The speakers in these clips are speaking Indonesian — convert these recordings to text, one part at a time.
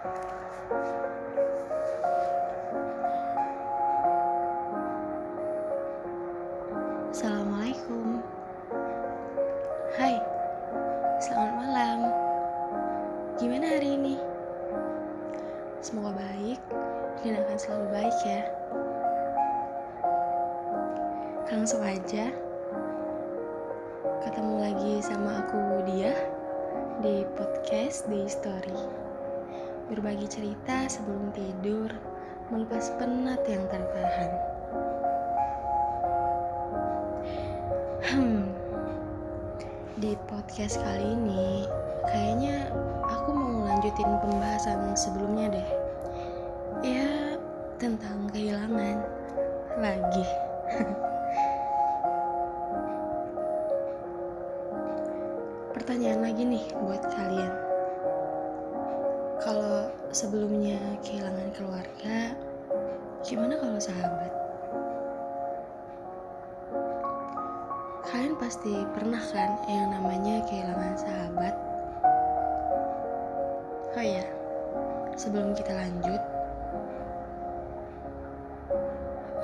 Assalamualaikum. Hai, selamat malam. Gimana hari ini? Semoga baik dan akan selalu baik ya. Langsung aja, ketemu lagi sama aku dia di podcast Day Story. Berbagi cerita sebelum tidur, melepas penat yang tertahan. Hmm, di podcast kali ini kayaknya aku mau ngelanjutin pembahasan sebelumnya deh. Ya, tentang kehilangan lagi. Pertanyaan lagi nih buat kalian. Sebelumnya kehilangan keluarga, gimana kalau sahabat? Kalian pasti pernah kan yang namanya kehilangan sahabat? Oh ya, sebelum kita lanjut,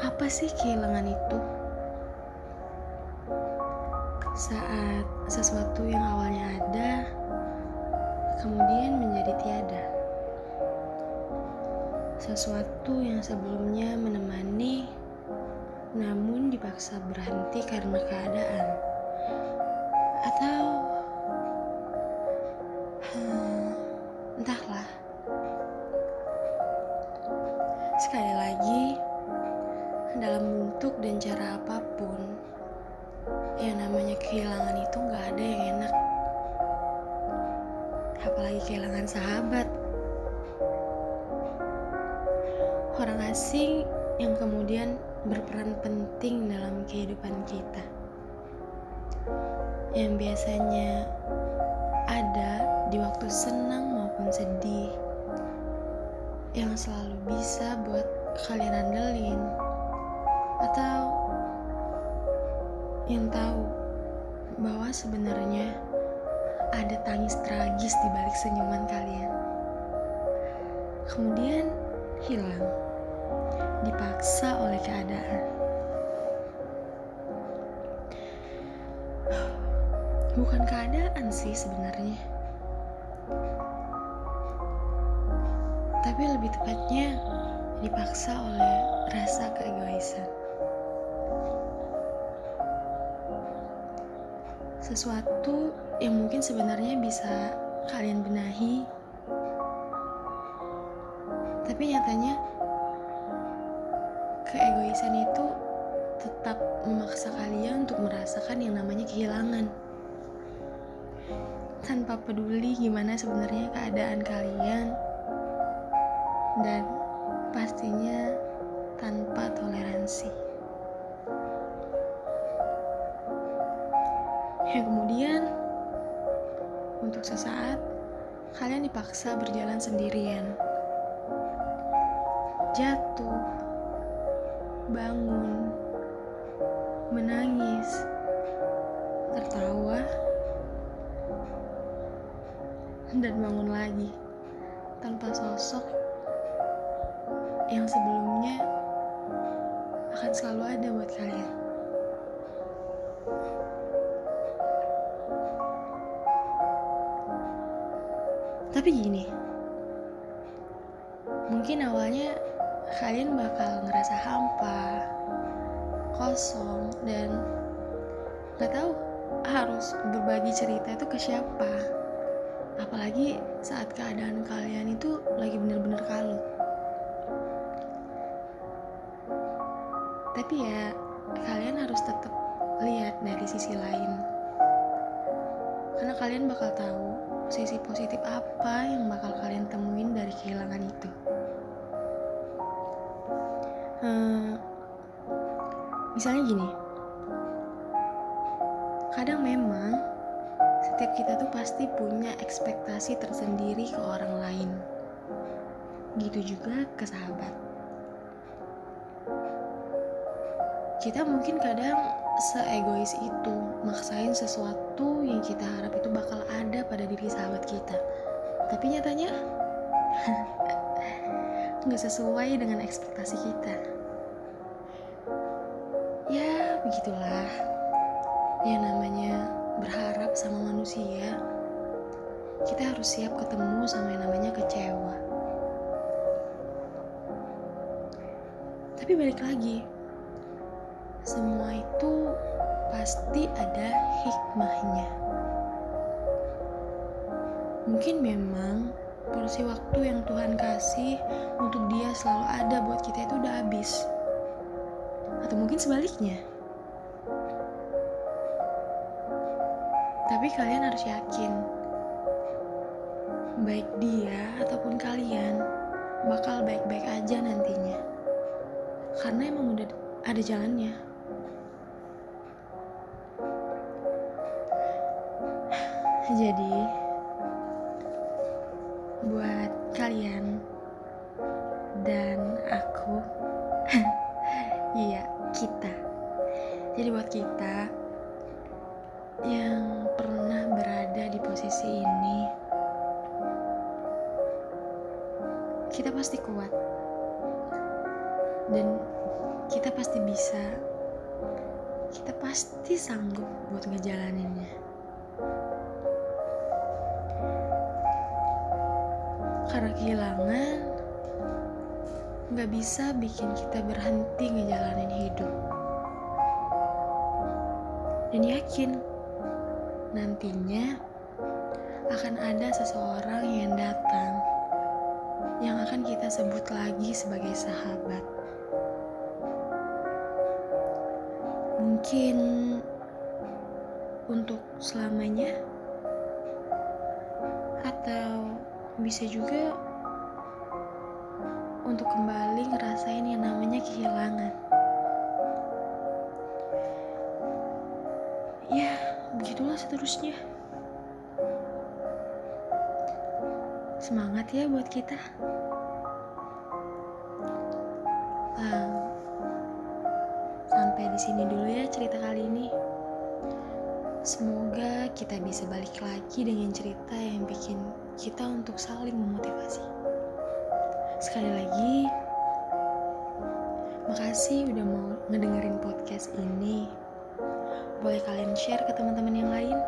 apa sih kehilangan itu? Saat sesuatu yang awalnya ada, kemudian menjadi tiada. Sesuatu yang sebelumnya menemani, namun dipaksa berhenti karena keadaan. Atau hmm, entahlah. Sekali lagi, dalam bentuk dan cara apa pun, yang namanya kehilangan itu nggak ada yang enak. Apalagi kehilangan sahabat. Orang asing yang kemudian berperan penting dalam kehidupan kita. Yang biasanya ada di waktu senang maupun sedih. Yang selalu bisa buat kalian andelin. Atau yang tahu bahwa sebenarnya ada tangis tragis di balik senyuman kalian. Kemudian hilang, dipaksa oleh keadaan. Bukan keadaan sih sebenarnya. Tapi lebih tepatnya dipaksa oleh rasa keegoisan. sesuatu yang mungkin sebenarnya bisa kalian benahi, tapi nyatanya keegoisan itu tetap memaksa kalian untuk merasakan yang namanya kehilangan, tanpa peduli gimana sebenarnya keadaan kalian, dan pastinya tanpa toleransi. yang kemudian untuk sesaat kalian dipaksa berjalan sendirian. Jatuh, bangun, menangis, tertawa, dan bangun lagi tanpa sosok yang sebelumnya akan selalu ada buat kalian. Tapi gini, mungkin awalnya kalian bakal ngerasa hampa, kosong, dan gak tahu harus berbagi cerita itu ke siapa. Apalagi saat keadaan kalian itu lagi bener-bener kalut. Tapi ya, kalian harus tetap lihat dari sisi lain. Karena kalian bakal tahu sisi positif apa yang bakal kalian temuin dari kehilangan itu. Misalnya gini, kadang memang setiap kita tuh pasti punya ekspektasi tersendiri ke orang lain. Gitu juga ke sahabat. Kita mungkin kadang seegois itu maksain sesuatu yang kita harap itu bakal ada pada diri sahabat kita tapi nyatanya nggak sesuai dengan ekspektasi kita ya begitulah. Yang namanya berharap sama manusia. Kita harus siap ketemu sama yang namanya kecewa. Tapi balik lagi semua itu pasti ada hikmahnya. Mungkin memang porsi waktu yang Tuhan kasih untuk dia selalu ada buat kita itu udah habis atau mungkin sebaliknya? Tapi kalian harus yakin baik dia ataupun kalian bakal baik-baik aja nantinya. Karena emang udah ada jalannya. Jadi buat kalian dan aku buat kita yang pernah berada di posisi ini. Kita pasti kuat. Dan kita pasti bisa. Kita pasti sanggup buat ngejalaninnya. Karena kehilangan nggak bisa bikin kita berhenti ngejalanin hidup dan yakin nantinya akan ada seseorang yang datang yang akan kita sebut lagi sebagai sahabat. Mungkin untuk selamanya, atau bisa juga untuk kembali ngerasain yang namanya kehilangan. Begitulah seterusnya. Semangat ya buat kita. Um, sampai di sini dulu ya cerita kali ini. Semoga kita bisa balik lagi dengan cerita yang bikin kita untuk saling memotivasi. Sekali lagi, makasih udah mau ngedengerin podcast ini. Boleh kalian share ke teman-teman yang lain,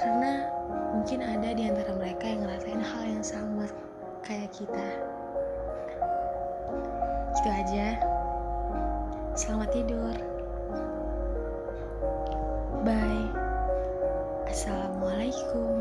karena mungkin ada di antara mereka yang ngerasain hal yang sama kayak kita. Gitu aja. Selamat tidur. Bye. Assalamualaikum.